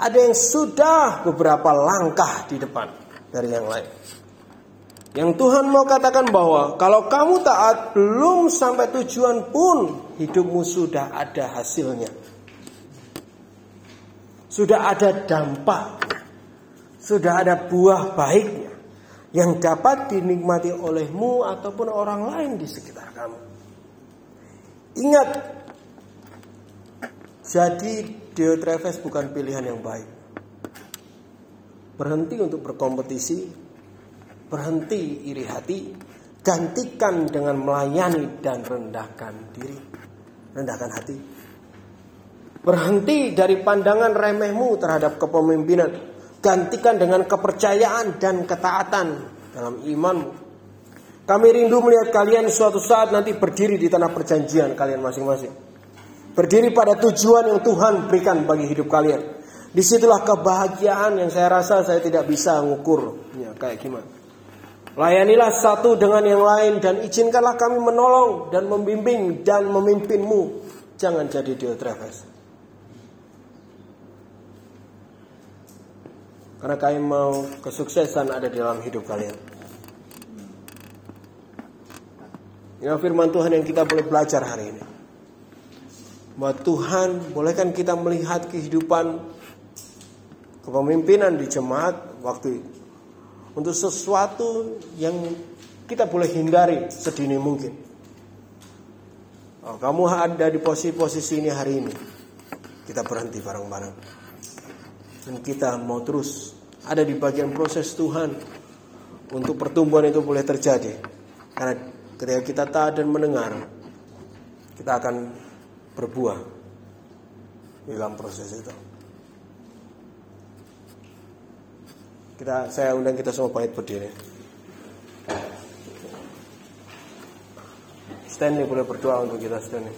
Ada yang sudah beberapa langkah di depan dari yang lain. Yang Tuhan mau katakan bahwa kalau kamu taat belum sampai tujuan pun hidupmu sudah ada hasilnya. Sudah ada dampak. Sudah ada buah baiknya yang dapat dinikmati olehmu ataupun orang lain di sekitar kamu. Ingat, jadi Deo Travis bukan pilihan yang baik. Berhenti untuk berkompetisi, berhenti iri hati, gantikan dengan melayani dan rendahkan diri, rendahkan hati. Berhenti dari pandangan remehmu terhadap kepemimpinan, gantikan dengan kepercayaan dan ketaatan dalam imanmu. Kami rindu melihat kalian suatu saat nanti berdiri di tanah perjanjian kalian masing-masing. Berdiri pada tujuan yang Tuhan berikan bagi hidup kalian. Di situlah kebahagiaan yang saya rasa saya tidak bisa ngukur. Ya, kayak gimana. Layanilah satu dengan yang lain dan izinkanlah kami menolong dan membimbing dan memimpinmu. Jangan jadi Diotrephes. Karena kami mau kesuksesan ada di dalam hidup kalian. Ini firman Tuhan yang kita boleh belajar hari ini. Bahwa Tuhan bolehkan kita melihat kehidupan kepemimpinan di jemaat waktu itu. Untuk sesuatu yang kita boleh hindari sedini mungkin. Oh, kamu ada di posisi-posisi ini hari ini. Kita berhenti bareng-bareng. Dan kita mau terus ada di bagian proses Tuhan untuk pertumbuhan itu boleh terjadi. Karena Ketika kita taat dan mendengar, kita akan berbuah di dalam proses itu. Kita, saya undang kita semua pahit berdiri. Stanley boleh berdoa untuk kita Stanley.